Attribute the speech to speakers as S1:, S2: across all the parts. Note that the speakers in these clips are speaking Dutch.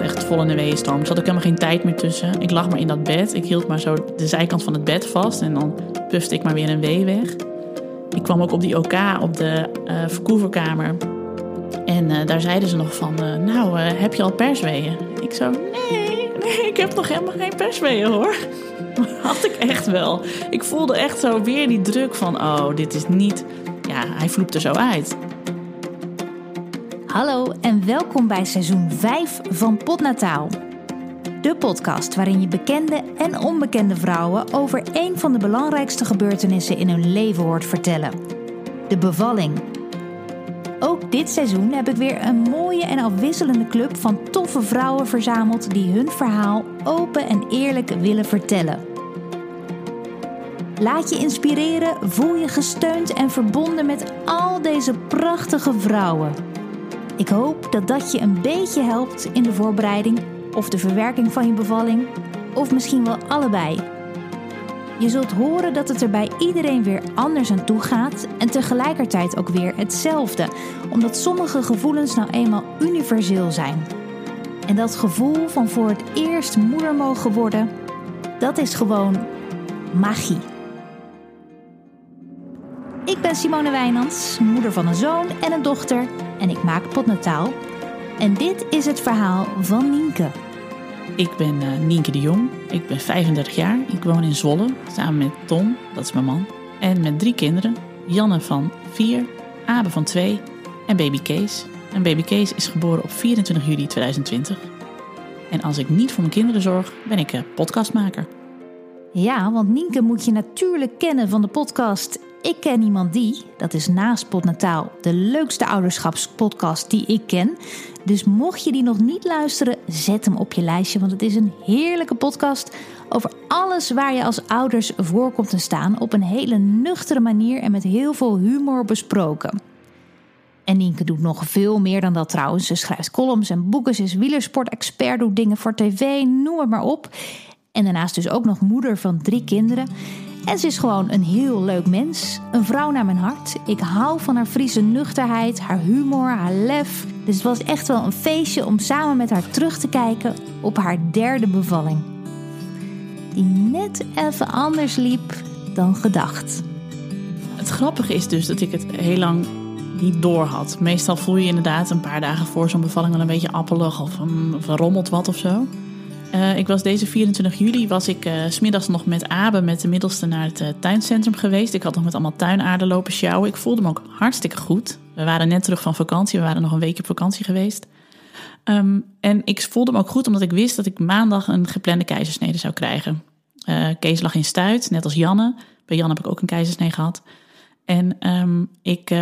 S1: echt vol in de weeënstorm. Er zat ook helemaal geen tijd meer tussen. Ik lag maar in dat bed. Ik hield maar zo de zijkant van het bed vast. En dan pufte ik maar weer een wee weg. Ik kwam ook op die OK op de uh, verkoeverkamer. En uh, daar zeiden ze nog van, uh, nou, heb je al persweeën? Ik zo, nee, nee, ik heb nog helemaal geen persweeën hoor. Had ik echt wel. Ik voelde echt zo weer die druk van, oh, dit is niet... Ja, hij vloept er zo uit.
S2: En welkom bij seizoen 5 van Potnataal. De podcast waarin je bekende en onbekende vrouwen over een van de belangrijkste gebeurtenissen in hun leven hoort vertellen: de bevalling. Ook dit seizoen heb ik weer een mooie en afwisselende club van toffe vrouwen verzameld die hun verhaal open en eerlijk willen vertellen. Laat je inspireren, voel je gesteund en verbonden met al deze prachtige vrouwen. Ik hoop dat dat je een beetje helpt in de voorbereiding of de verwerking van je bevalling, of misschien wel allebei. Je zult horen dat het er bij iedereen weer anders aan toe gaat en tegelijkertijd ook weer hetzelfde, omdat sommige gevoelens nou eenmaal universeel zijn. En dat gevoel van voor het eerst moeder mogen worden, dat is gewoon magie. Ik ben Simone Wijnands, moeder van een zoon en een dochter en ik maak potnataal. En dit is het verhaal van Nienke.
S1: Ik ben uh, Nienke de Jong, ik ben 35 jaar, ik woon in Zwolle samen met Tom, dat is mijn man, en met drie kinderen. Janne van 4, Abe van 2 en baby Kees. En baby Kees is geboren op 24 juli 2020. En als ik niet voor mijn kinderen zorg, ben ik uh, podcastmaker.
S2: Ja, want Nienke moet je natuurlijk kennen van de podcast ik ken iemand die, dat is naast Potnataal de leukste ouderschapspodcast die ik ken. Dus mocht je die nog niet luisteren, zet hem op je lijstje, want het is een heerlijke podcast over alles waar je als ouders voor komt te staan op een hele nuchtere manier en met heel veel humor besproken. En Nienke doet nog veel meer dan dat trouwens. Ze schrijft columns en boeken, ze is wielersport-expert, doet dingen voor tv, noem het maar op. En daarnaast dus ook nog moeder van drie kinderen. En ze is gewoon een heel leuk mens. Een vrouw naar mijn hart. Ik hou van haar Friese nuchterheid, haar humor, haar lef. Dus het was echt wel een feestje om samen met haar terug te kijken op haar derde bevalling. Die net even anders liep dan gedacht.
S1: Het grappige is dus dat ik het heel lang niet door had. Meestal voel je inderdaad een paar dagen voor zo'n bevalling wel een beetje appelig of, um, of rommelt wat of zo. Uh, ik was deze 24 juli was ik uh, smiddags nog met Abe, met de middelste, naar het uh, tuincentrum geweest. Ik had nog met allemaal tuinaarden lopen sjouwen. Ik voelde me ook hartstikke goed. We waren net terug van vakantie. We waren nog een weekje op vakantie geweest. Um, en ik voelde me ook goed omdat ik wist dat ik maandag een geplande keizersnede zou krijgen. Kees lag in stuit, net als Janne. Bij Jan heb ik ook een keizersnee gehad. En um, ik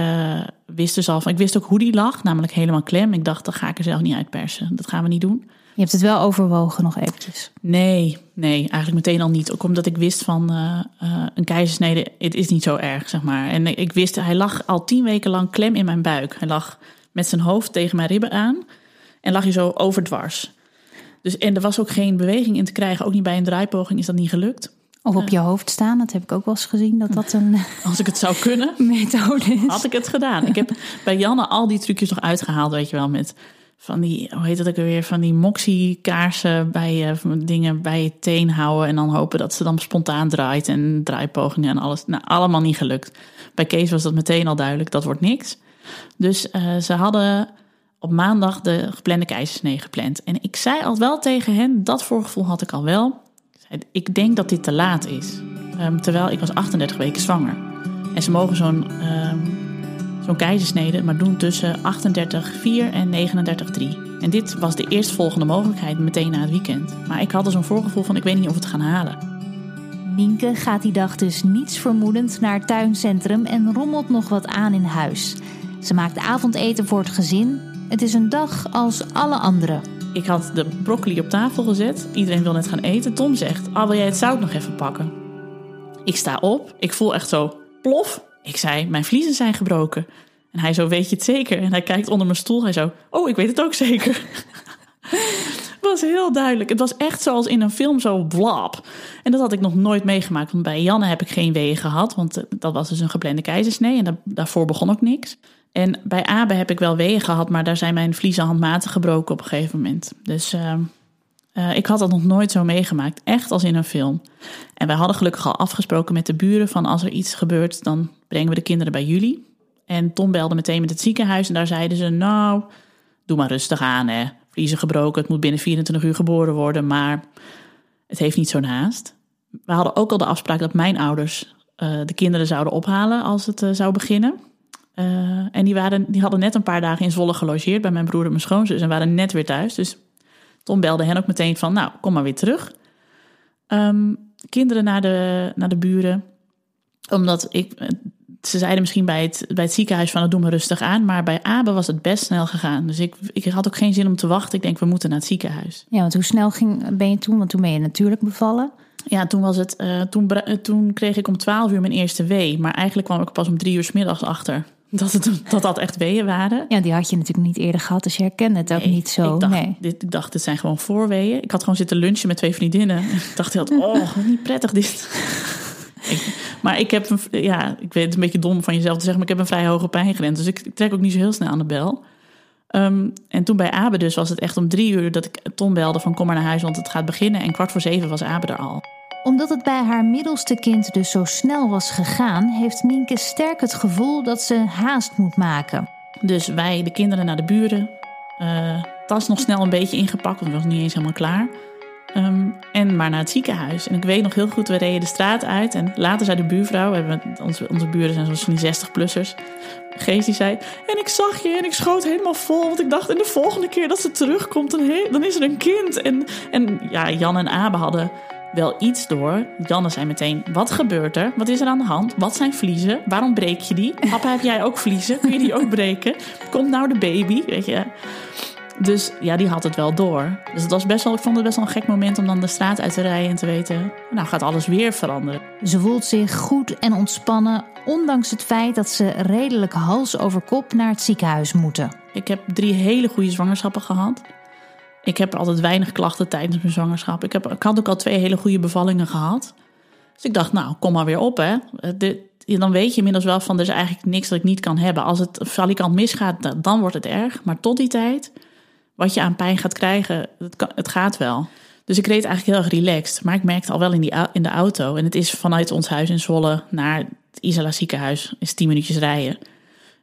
S1: wist dus al van, ik wist ook hoe die lag, namelijk helemaal klem. Ik dacht, dat ga ik er zelf niet uitpersen. Dat gaan we niet doen.
S2: Je hebt het wel overwogen nog eventjes.
S1: Nee, nee, eigenlijk meteen al niet. Ook omdat ik wist van uh, uh, een keizersnede, het is niet zo erg, zeg maar. En ik wist, hij lag al tien weken lang klem in mijn buik. Hij lag met zijn hoofd tegen mijn ribben aan en lag je zo overdwars. Dus, en er was ook geen beweging in te krijgen. Ook niet bij een draaipoging is dat niet gelukt.
S2: Of op je hoofd staan, dat heb ik ook wel eens gezien. Dat dat een
S1: Als ik het zou kunnen,
S2: methode is.
S1: had ik het gedaan. Ik heb bij Janne al die trucjes nog uitgehaald, weet je wel, met van die, hoe heet het ook weer, van die moxie kaarsen bij je dingen bij je teen houden en dan hopen dat ze dan spontaan draait en draaipogingen en alles. Nou, allemaal niet gelukt. Bij Kees was dat meteen al duidelijk, dat wordt niks. Dus uh, ze hadden op maandag de geplande keizersnee gepland. En ik zei al wel tegen hen, dat voorgevoel had ik al wel. Ik, zei, ik denk dat dit te laat is. Um, terwijl ik was 38 weken zwanger. En ze mogen zo'n um, zo'n keizersnede, maar doen tussen 38,4 en 39,3. En dit was de eerstvolgende mogelijkheid meteen na het weekend. Maar ik had er zo'n voorgevoel van, ik weet niet of we het gaan halen.
S2: Nienke gaat die dag dus niets vermoedend naar het tuincentrum en rommelt nog wat aan in huis. Ze maakt avondeten voor het gezin. Het is een dag als alle andere.
S1: Ik had de broccoli op tafel gezet. Iedereen wil net gaan eten. Tom zegt, ah, wil jij het zout nog even pakken? Ik sta op. Ik voel echt zo plof. Ik zei, mijn vliezen zijn gebroken. En hij zo, weet je het zeker? En hij kijkt onder mijn stoel. Hij zo, oh, ik weet het ook zeker. het was heel duidelijk. Het was echt zoals in een film, zo blap. En dat had ik nog nooit meegemaakt. Want bij Janne heb ik geen weeën gehad. Want dat was dus een geplande keizersnee. En daarvoor begon ook niks. En bij Abe heb ik wel weeën gehad, maar daar zijn mijn vliezen handmatig gebroken op een gegeven moment. Dus uh, uh, ik had dat nog nooit zo meegemaakt, echt als in een film. En wij hadden gelukkig al afgesproken met de buren van als er iets gebeurt, dan brengen we de kinderen bij jullie. En Tom belde meteen met het ziekenhuis en daar zeiden ze, nou, doe maar rustig aan hè. Vliezen gebroken, het moet binnen 24 uur geboren worden, maar het heeft niet zo'n haast. We hadden ook al de afspraak dat mijn ouders uh, de kinderen zouden ophalen als het uh, zou beginnen. En die, waren, die hadden net een paar dagen in Zwolle gelogeerd bij mijn broer en mijn schoonzus en waren net weer thuis. Dus Tom belde hen ook meteen van, nou, kom maar weer terug. Um, kinderen naar de, naar de buren. Omdat ik, ze zeiden misschien bij het, bij het ziekenhuis van, doe me rustig aan. Maar bij Abe was het best snel gegaan. Dus ik, ik had ook geen zin om te wachten. Ik denk, we moeten naar het ziekenhuis.
S2: Ja, want hoe snel ging, ben je toen? Want toen ben je natuurlijk bevallen.
S1: Ja, toen, was het, uh, toen, toen kreeg ik om 12 uur mijn eerste wee. Maar eigenlijk kwam ik pas om drie uur s middags achter dat, het, dat dat echt weeën waren.
S2: Ja, die had je natuurlijk niet eerder gehad, dus je herkende het ook
S1: nee,
S2: niet zo.
S1: Ik dacht,
S2: nee.
S1: dit, ik dacht, dit zijn gewoon voorweeën. Ik had gewoon zitten lunchen met twee vriendinnen. Ik dacht heel, oh, niet prettig dit. ik, maar ik heb, een, ja, ik weet het een beetje dom van jezelf te zeggen, maar ik heb een vrij hoge pijngrens. Dus ik trek ook niet zo heel snel aan de bel. Um, en toen bij Abe dus was het echt om drie uur dat ik Tom belde van kom maar naar huis, want het gaat beginnen. En kwart voor zeven was Abe er al
S2: omdat het bij haar middelste kind dus zo snel was gegaan, heeft Nienke sterk het gevoel dat ze haast moet maken.
S1: Dus wij, de kinderen, naar de buren. Uh, tas nog snel een beetje ingepakt, want het was niet eens helemaal klaar. Um, en maar naar het ziekenhuis. En ik weet nog heel goed, we reden de straat uit. En later zei de buurvrouw, hebben, onze, onze buren zijn die 60-plussers. Geest die zei, en ik zag je en ik schoot helemaal vol. Want ik dacht, en de volgende keer dat ze terugkomt, dan, dan is er een kind. En, en ja, Jan en Abe hadden wel iets door. Janne zei meteen: Wat gebeurt er? Wat is er aan de hand? Wat zijn vliezen? Waarom breek je die? Papa, heb jij ook vliezen? Kun je die ook breken? Komt nou de baby? Weet je. Dus ja, die had het wel door. Dus het was best wel, ik vond het best wel een gek moment om dan de straat uit te rijden en te weten: Nou, gaat alles weer veranderen.
S2: Ze voelt zich goed en ontspannen, ondanks het feit dat ze redelijk hals over kop naar het ziekenhuis moeten.
S1: Ik heb drie hele goede zwangerschappen gehad. Ik heb altijd weinig klachten tijdens mijn zwangerschap. Ik, heb, ik had ook al twee hele goede bevallingen gehad. Dus ik dacht, nou, kom maar weer op, hè. Dan weet je inmiddels wel van, er is eigenlijk niks dat ik niet kan hebben. Als het valikant misgaat, dan wordt het erg. Maar tot die tijd, wat je aan pijn gaat krijgen, het, het gaat wel. Dus ik reed eigenlijk heel erg relaxed. Maar ik merkte al wel in, die, in de auto, en het is vanuit ons huis in Zwolle naar het Isala ziekenhuis, is tien minuutjes rijden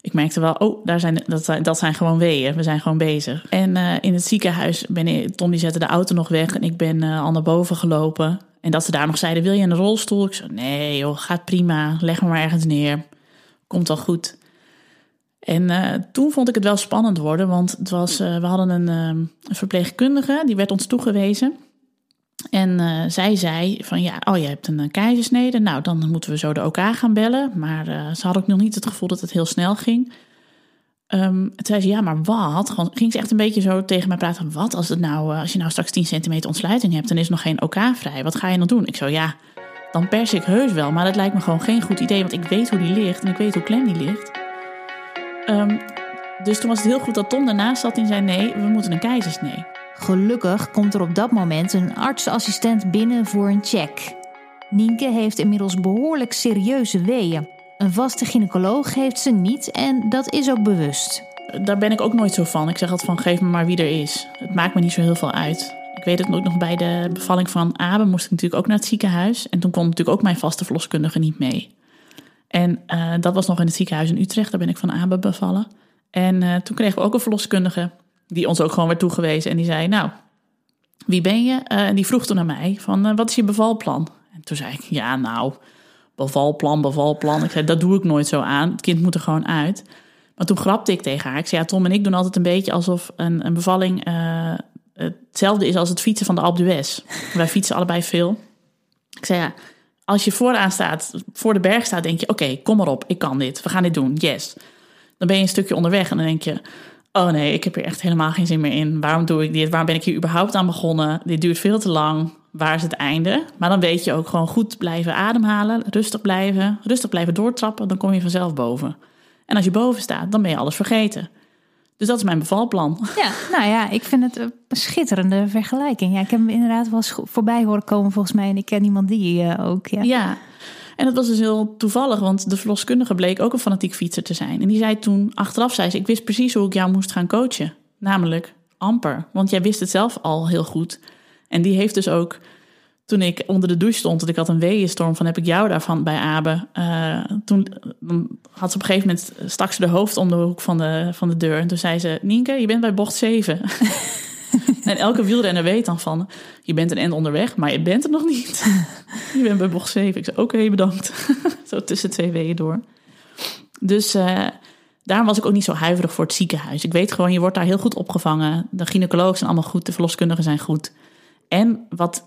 S1: ik merkte wel, oh, daar zijn, dat, zijn, dat zijn gewoon weeën. We zijn gewoon bezig. En uh, in het ziekenhuis ben ik, zette de auto nog weg en ik ben uh, al naar boven gelopen. En dat ze daar nog zeiden, wil je een rolstoel? Ik zei, nee joh, gaat prima, leg me maar ergens neer. Komt al goed. En uh, toen vond ik het wel spannend worden, want het was, we hadden een, een verpleegkundige, die werd ons toegewezen. En uh, zij zei van ja, oh je hebt een uh, keizersnede, nou dan moeten we zo de OK gaan bellen. Maar uh, ze had ook nog niet het gevoel dat het heel snel ging. Um, toen zei ze ja, maar wat? Ging ze echt een beetje zo tegen mij praten. Wat als, het nou, als je nou straks 10 centimeter ontsluiting hebt, dan is nog geen OK vrij. Wat ga je dan doen? Ik zo ja, dan pers ik heus wel, maar dat lijkt me gewoon geen goed idee, want ik weet hoe die ligt en ik weet hoe klem die ligt. Um, dus toen was het heel goed dat Tom daarnaast zat en zei nee, we moeten een keizersnee.
S2: Gelukkig komt er op dat moment een artsassistent binnen voor een check. Nienke heeft inmiddels behoorlijk serieuze weeën. Een vaste gynaecoloog heeft ze niet en dat is ook bewust.
S1: Daar ben ik ook nooit zo van. Ik zeg altijd van geef me maar wie er is. Het maakt me niet zo heel veel uit. Ik weet het ook nog bij de bevalling van Abe moest ik natuurlijk ook naar het ziekenhuis. En toen kon natuurlijk ook mijn vaste verloskundige niet mee. En uh, dat was nog in het ziekenhuis in Utrecht. Daar ben ik van Abe bevallen. En uh, toen kregen we ook een verloskundige die ons ook gewoon werd toegewezen. En die zei, nou, wie ben je? Uh, en die vroeg toen naar mij van, uh, wat is je bevalplan? En toen zei ik, ja nou, bevalplan, bevalplan. Ik zei, dat doe ik nooit zo aan. Het kind moet er gewoon uit. Maar toen grapte ik tegen haar. Ik zei, ja, Tom en ik doen altijd een beetje alsof een, een bevalling uh, hetzelfde is als het fietsen van de Alpe d'Huez. Wij fietsen allebei veel. Ik zei, ja, als je vooraan staat, voor de berg staat, denk je, oké, kom maar op, ik kan dit. We gaan dit doen, yes. Dan ben je een stukje onderweg en dan denk je, oh nee, ik heb hier echt helemaal geen zin meer in. Waarom doe ik dit? Waarom ben ik hier überhaupt aan begonnen? Dit duurt veel te lang. Waar is het einde? Maar dan weet je ook gewoon goed blijven ademhalen, rustig blijven, rustig blijven doortrappen, dan kom je vanzelf boven. En als je boven staat, dan ben je alles vergeten. Dus dat is mijn bevalplan.
S2: Ja, nou ja, ik vind het een schitterende vergelijking. Ja, ik heb hem inderdaad wel eens voorbij horen komen volgens mij en ik ken iemand die uh, ook. Ja.
S1: ja. En dat was dus heel toevallig, want de verloskundige bleek ook een fanatiek fietser te zijn. En die zei toen, achteraf zei ze, ik wist precies hoe ik jou moest gaan coachen. Namelijk amper, want jij wist het zelf al heel goed. En die heeft dus ook, toen ik onder de douche stond, dat ik had een weeënstorm van heb ik jou daarvan bij Abe. Uh, toen had ze op een gegeven moment, stak ze de hoofd om de hoek van de, van de deur. En toen zei ze, Nienke, je bent bij bocht 7. en elke wielrenner weet dan van, je bent een end onderweg, maar je bent er nog niet. je bent bij bocht 7. Ik zei, oké, bedankt. zo tussen twee weeën door. Dus uh, daarom was ik ook niet zo huiverig voor het ziekenhuis. Ik weet gewoon, je wordt daar heel goed opgevangen. De gynaecologen zijn allemaal goed, de verloskundigen zijn goed. En wat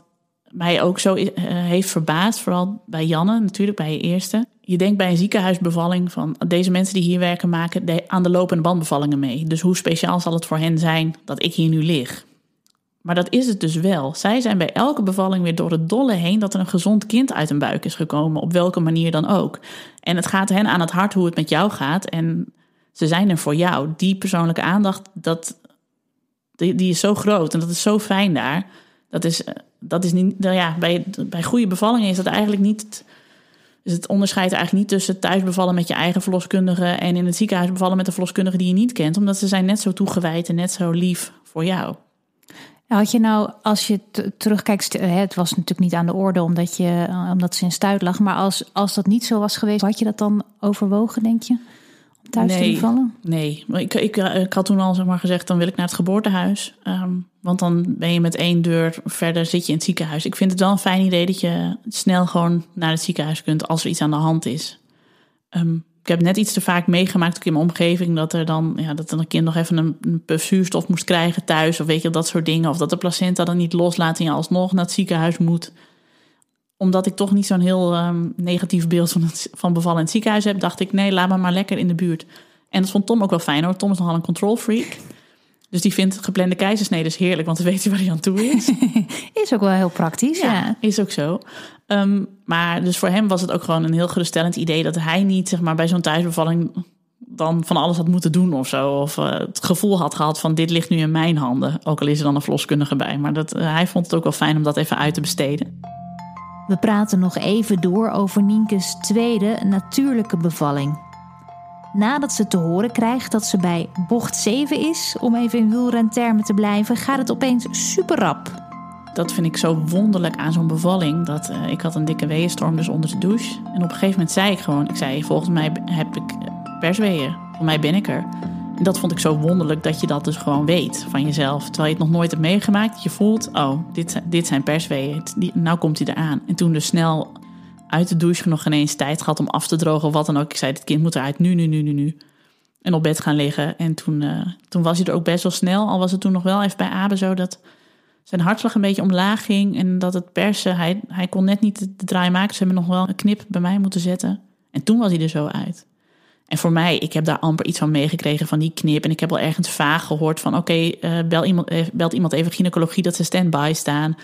S1: mij ook zo uh, heeft verbaasd, vooral bij Janne, natuurlijk bij je eerste. Je denkt bij een ziekenhuisbevalling van deze mensen die hier werken maken aan de lopende bandbevallingen mee. Dus hoe speciaal zal het voor hen zijn dat ik hier nu lig? Maar dat is het dus wel. Zij zijn bij elke bevalling weer door het dolle heen dat er een gezond kind uit hun buik is gekomen, op welke manier dan ook. En het gaat hen aan het hart hoe het met jou gaat. En ze zijn er voor jou. Die persoonlijke aandacht, dat, die, die is zo groot en dat is zo fijn daar. Dat is, dat is niet, nou ja, bij, bij goede bevallingen is dat eigenlijk niet. Is het onderscheid eigenlijk niet tussen thuis bevallen met je eigen verloskundige en in het ziekenhuis bevallen met de verloskundige die je niet kent, omdat ze zijn net zo toegewijd en net zo lief voor jou.
S2: Had je nou, als je terugkijkt, het was natuurlijk niet aan de orde omdat, je, omdat ze in stuit lag, maar als, als dat niet zo was geweest, had je dat dan overwogen, denk je? Thuis
S1: nee,
S2: te bevallen?
S1: Nee, ik, ik, ik had toen al zeg maar, gezegd, dan wil ik naar het geboortehuis. Um, want dan ben je met één deur verder, zit je in het ziekenhuis. Ik vind het wel een fijn idee dat je snel gewoon naar het ziekenhuis kunt als er iets aan de hand is. Um, ik heb net iets te vaak meegemaakt ook in mijn omgeving dat er dan ja, dat een kind nog even een, een zuurstof moest krijgen thuis of weet je dat soort dingen of dat de placenta dan niet loslaat en je alsnog naar het ziekenhuis moet. Omdat ik toch niet zo'n heel um, negatief beeld van, het, van bevallen in het ziekenhuis heb, dacht ik nee, laat me maar lekker in de buurt. En dat vond Tom ook wel fijn hoor. Tom is nogal een control freak. Dus die vindt geplande keizersneden heerlijk, want dan weet hij waar hij aan toe is.
S2: is ook wel heel praktisch, ja. ja.
S1: Is ook zo. Um, maar dus voor hem was het ook gewoon een heel geruststellend idee dat hij niet zeg maar, bij zo'n thuisbevalling dan van alles had moeten doen of zo. Of uh, het gevoel had gehad van dit ligt nu in mijn handen. Ook al is er dan een verloskundige bij. Maar dat, uh, hij vond het ook wel fijn om dat even uit te besteden.
S2: We praten nog even door over Nienke's tweede natuurlijke bevalling. Nadat ze te horen krijgt dat ze bij bocht 7 is, om even in wielrentermen te blijven, gaat het opeens super rap.
S1: Dat vind ik zo wonderlijk aan zo'n bevalling. Dat, uh, ik had een dikke weeënstorm dus onder de douche. En op een gegeven moment zei ik gewoon, ik zei volgens mij heb ik persweeën. Voor mij ben ik er. En dat vond ik zo wonderlijk dat je dat dus gewoon weet van jezelf. Terwijl je het nog nooit hebt meegemaakt. Je voelt, oh, dit, dit zijn persweeën. Nou komt hij eraan. En toen dus snel uit de douche nog geen eens tijd gehad om af te drogen of wat dan ook. Ik zei, het kind moet eruit, nu, nu, nu, nu, nu. En op bed gaan liggen. En toen, uh, toen was hij er ook best wel snel. Al was het toen nog wel even bij Abe zo dat zijn hartslag een beetje omlaag ging. En dat het persen, hij, hij kon net niet de draai maken. Ze hebben nog wel een knip bij mij moeten zetten. En toen was hij er zo uit. En voor mij, ik heb daar amper iets van meegekregen van die knip. En ik heb wel ergens vaag gehoord van... oké, uh, bel iemand, uh, belt iemand even gynaecologie dat ze stand-by staan.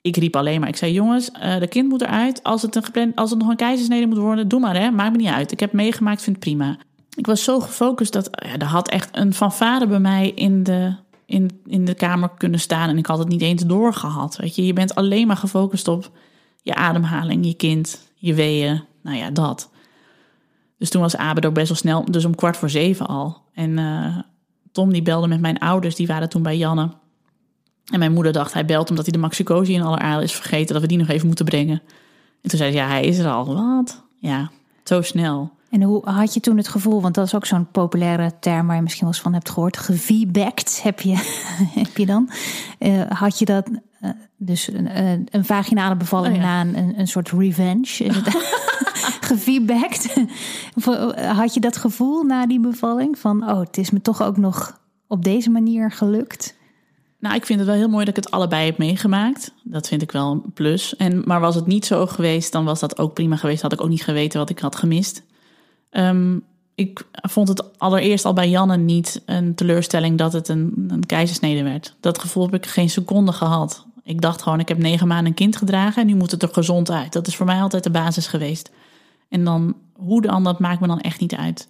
S1: Ik riep alleen maar, ik zei jongens, uh, de kind moet eruit. Als het, een gepland, als het nog een keizersnede moet worden, doe maar hè, maakt me niet uit. Ik heb meegemaakt, vind het prima. Ik was zo gefocust dat ja, er had echt een fanfare bij mij in de, in, in de kamer kunnen staan. En ik had het niet eens doorgehad. Weet je, je bent alleen maar gefocust op je ademhaling, je kind, je weeën. Nou ja, dat. Dus toen was Abe ook best wel snel, dus om kwart voor zeven al. En uh, Tom die belde met mijn ouders, die waren toen bij Janne. En mijn moeder dacht, hij belt omdat hij de maxicosi in aller aal is vergeten, dat we die nog even moeten brengen. En toen zei ze, ja, hij is er al. Wat? Ja, zo snel.
S2: En hoe had je toen het gevoel, want dat is ook zo'n populaire term waar je misschien wel eens van hebt gehoord, geviebackt heb je, heb je dan. Uh, had je dat, uh, dus uh, een vaginale bevalling oh, ja. na een, een, soort revenge? Is het had je dat gevoel na die bevalling van, oh, het is me toch ook nog op deze manier gelukt?
S1: Nou, ik vind het wel heel mooi dat ik het allebei heb meegemaakt. Dat vind ik wel een plus. En, maar was het niet zo geweest, dan was dat ook prima geweest. Had ik ook niet geweten wat ik had gemist. Um, ik vond het allereerst al bij Janne niet een teleurstelling dat het een, keizersnede werd. Dat gevoel heb ik geen seconde gehad. Ik dacht gewoon, ik heb negen maanden een kind gedragen en nu moet het er gezond uit. Dat is voor mij altijd de basis geweest. En dan, hoe dan, dat maakt me dan echt niet uit.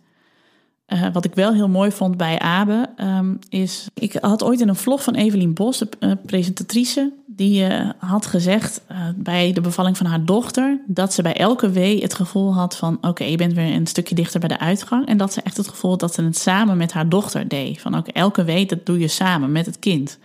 S1: Uh, wat ik wel heel mooi vond bij Abe, um, is... Ik had ooit in een vlog van Evelien Bos, de uh, presentatrice... die eh, had gezegd eh, bij de bevalling van haar dochter dat ze bij elke wee het gevoel had van oké, je bent weer een stukje dichter bij de uitgang. En dat ze echt het gevoel had dat ze het samen met haar dochter deed. Van oké, elke wee dat doe je samen met het kind.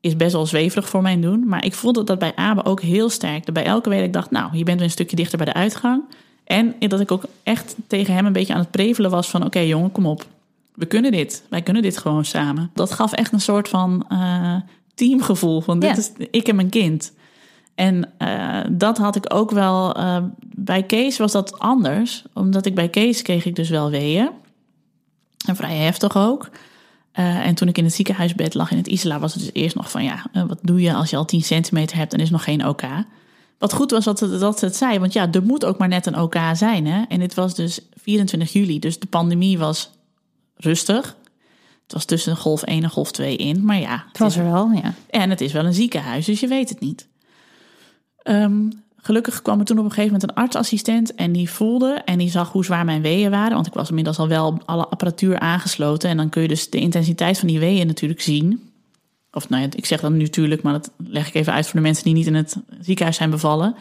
S1: Is best wel zweverig voor mijn doen. Maar ik voelde dat bij Abe ook heel sterk. Dat bij elke wee dat ik dacht, nou, je bent weer een stukje dichter bij de uitgang. En dat ik ook echt tegen hem een beetje aan het prevelen was van oké jongen, kom op. We kunnen dit. Wij kunnen dit gewoon samen. Dat gaf echt een soort van uh, teamgevoel. Van dit is ik en mijn kind. En uh, dat had ik ook wel. Uh, bij Kees was dat anders. Omdat ik bij Kees kreeg ik dus wel weeën. En vrij heftig ook. Uh, en toen ik in het ziekenhuisbed lag in het Isla, was het dus eerst nog van ja, wat doe je als je al 10 centimeter hebt en is nog geen OK. Wat goed was dat, dat ze het zei, want ja, er moet ook maar net een OK zijn. Hè? En het was dus 24 juli, dus de pandemie was rustig. Het was tussen golf 1 en golf 2 in, maar ja.
S2: Het, was er wel, ja.
S1: En het is wel een ziekenhuis, dus je weet het niet. Um, gelukkig kwam er toen op een gegeven moment een artsassistent en die voelde en die zag hoe zwaar mijn weeën waren. Want ik was inmiddels al wel alle apparatuur aangesloten en dan kun je dus de intensiteit van die weeën natuurlijk zien. Of nou ja, ik zeg dat natuurlijk, maar dat leg ik even uit voor de mensen die niet in het ziekenhuis zijn bevallen.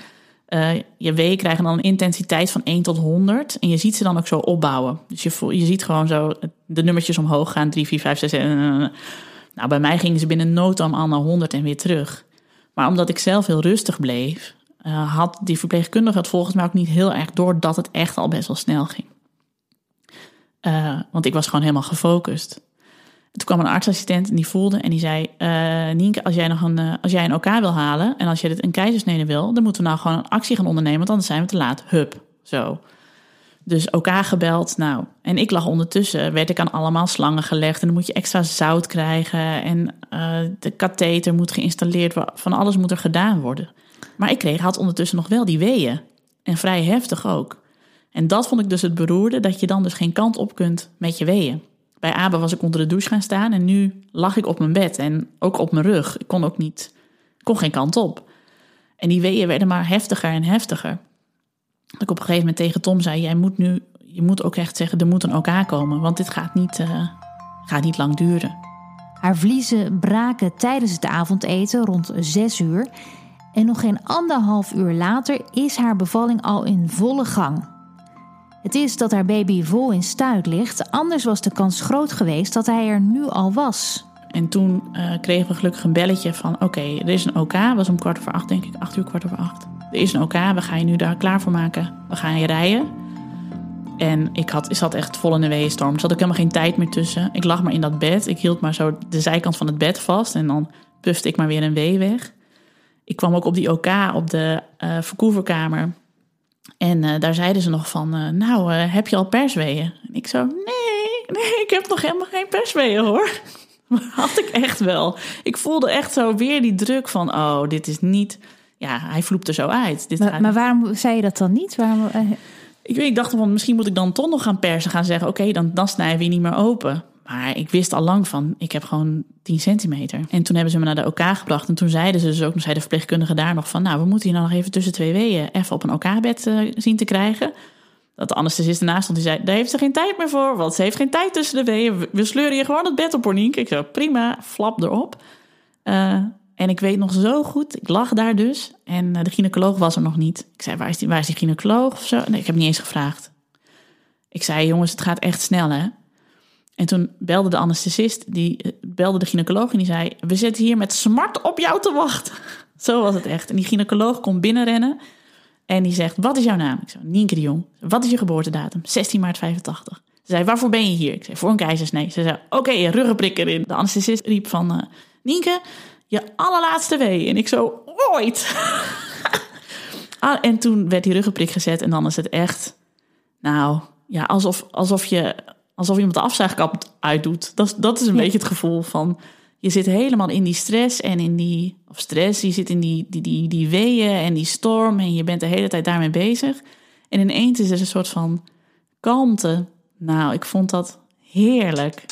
S1: Uh, je weeën krijgen dan een intensiteit van 1 tot 100. En je ziet ze dan ook zo opbouwen. Dus je, je ziet gewoon zo de nummertjes omhoog gaan. 3, 4, 5, 6. En, nou, bij mij gingen ze binnen noodam al naar 100 en weer terug. Maar omdat ik zelf heel rustig bleef, uh, had die verpleegkundige het volgens mij ook niet heel erg door dat het echt al best wel snel ging. Uh, want ik was gewoon helemaal gefocust. Toen kwam een artsassistent en die voelde en die zei: uh, Nienke, als jij nog een, uh, als jij een OK wil halen en als je dit een keizersnede wil, dan moeten we nou gewoon een actie gaan ondernemen, want anders zijn we te laat. Hup, zo. Dus OK gebeld. Nou, en ik lag ondertussen, werd ik aan allemaal slangen gelegd en dan moet je extra zout krijgen en uh, de katheter moet geïnstalleerd worden. Van alles moet er gedaan worden. Maar ik kreeg, had ondertussen nog wel die weeën. En vrij heftig ook. En dat vond ik dus het beroerde, dat je dan dus geen kant op kunt met je weeën. Bij Abe was ik onder de douche gaan staan en nu lag ik op mijn bed en ook op mijn rug. Ik kon ook niet, kon geen kant op. En die weeën werden maar heftiger en heftiger. Dat ik op een gegeven moment tegen Tom zei: Jij moet nu, je moet ook echt zeggen, er moet een OK komen, want dit gaat niet, uh, gaat niet lang duren.
S2: Haar vliezen braken tijdens het avondeten rond zes uur. En nog geen anderhalf uur later is haar bevalling al in volle gang. Het is dat haar baby vol in stuit ligt, anders was de kans groot geweest dat hij er nu al was.
S1: En toen uh, kregen we gelukkig een belletje van: Oké, er is een OK. was om kwart over acht, denk ik, acht uur, kwart over acht. Er is een OK, we gaan je nu daar klaar voor maken. We gaan je rijden. En ik, had, ik zat echt vol in de weeënstorm. Er zat ook helemaal geen tijd meer tussen. Ik lag maar in dat bed. Ik hield maar zo de zijkant van het bed vast. En dan pufte ik maar weer een wee weg. Ik kwam ook op die OK op de uh, verkoeverkamer. En uh, daar zeiden ze nog van, uh, nou, uh, heb je al persweeën? En ik zo, nee, nee, ik heb nog helemaal geen persweeën hoor. Had ik echt wel. Ik voelde echt zo weer die druk van, oh, dit is niet... Ja, hij vloept er zo uit. Dit
S2: maar, gaat... maar waarom zei je dat dan niet? Waarom,
S1: ik, weet, ik dacht van, misschien moet ik dan toch nog gaan persen. Gaan zeggen, oké, okay, dan, dan snijden we je niet meer open. Maar ik wist al lang van, ik heb gewoon 10 centimeter. En toen hebben ze me naar de OK gebracht. En toen zeiden ze dus ook, zei de verpleegkundige daar nog van... nou, we moeten je nou nog even tussen twee weeën even op een OK-bed uh, zien te krijgen. Dat de anesthesist ernaast stond, die zei... daar heeft ze geen tijd meer voor, want ze heeft geen tijd tussen de weeën. We sleuren je gewoon het bed op, Porniek. Ik zei, prima, flap erop. Uh, en ik weet nog zo goed, ik lag daar dus. En uh, de gynaecoloog was er nog niet. Ik zei, waar is die, waar is die gynaecoloog of zo? Ik heb niet eens gevraagd. Ik zei, jongens, het gaat echt snel, hè? En toen belde de anesthesist, die belde de gynaecoloog en die zei: We zitten hier met smart op jou te wachten. Zo was het echt. En die gynaecoloog komt binnenrennen en die zegt: Wat is jouw naam? Ik zei: Nienke de Jong. Wat is je geboortedatum? 16 maart 85. Ze zei: Waarvoor ben je hier? Ik zei: Voor een keizersnee. Ze zei: Oké, okay, ruggenprik erin. De anesthesist riep van: uh, Nienke, je allerlaatste wee. En ik zo: Ooit. ah, en toen werd die ruggenprik gezet en dan is het echt, nou ja, alsof, alsof je alsof iemand de afzuigkap uitdoet. Dat, dat is een ja. beetje het gevoel van... je zit helemaal in die stress en in die... of stress, je zit in die, die, die, die weeën en die storm... en je bent de hele tijd daarmee bezig. En ineens is er een soort van kalmte. Nou, ik vond dat heerlijk.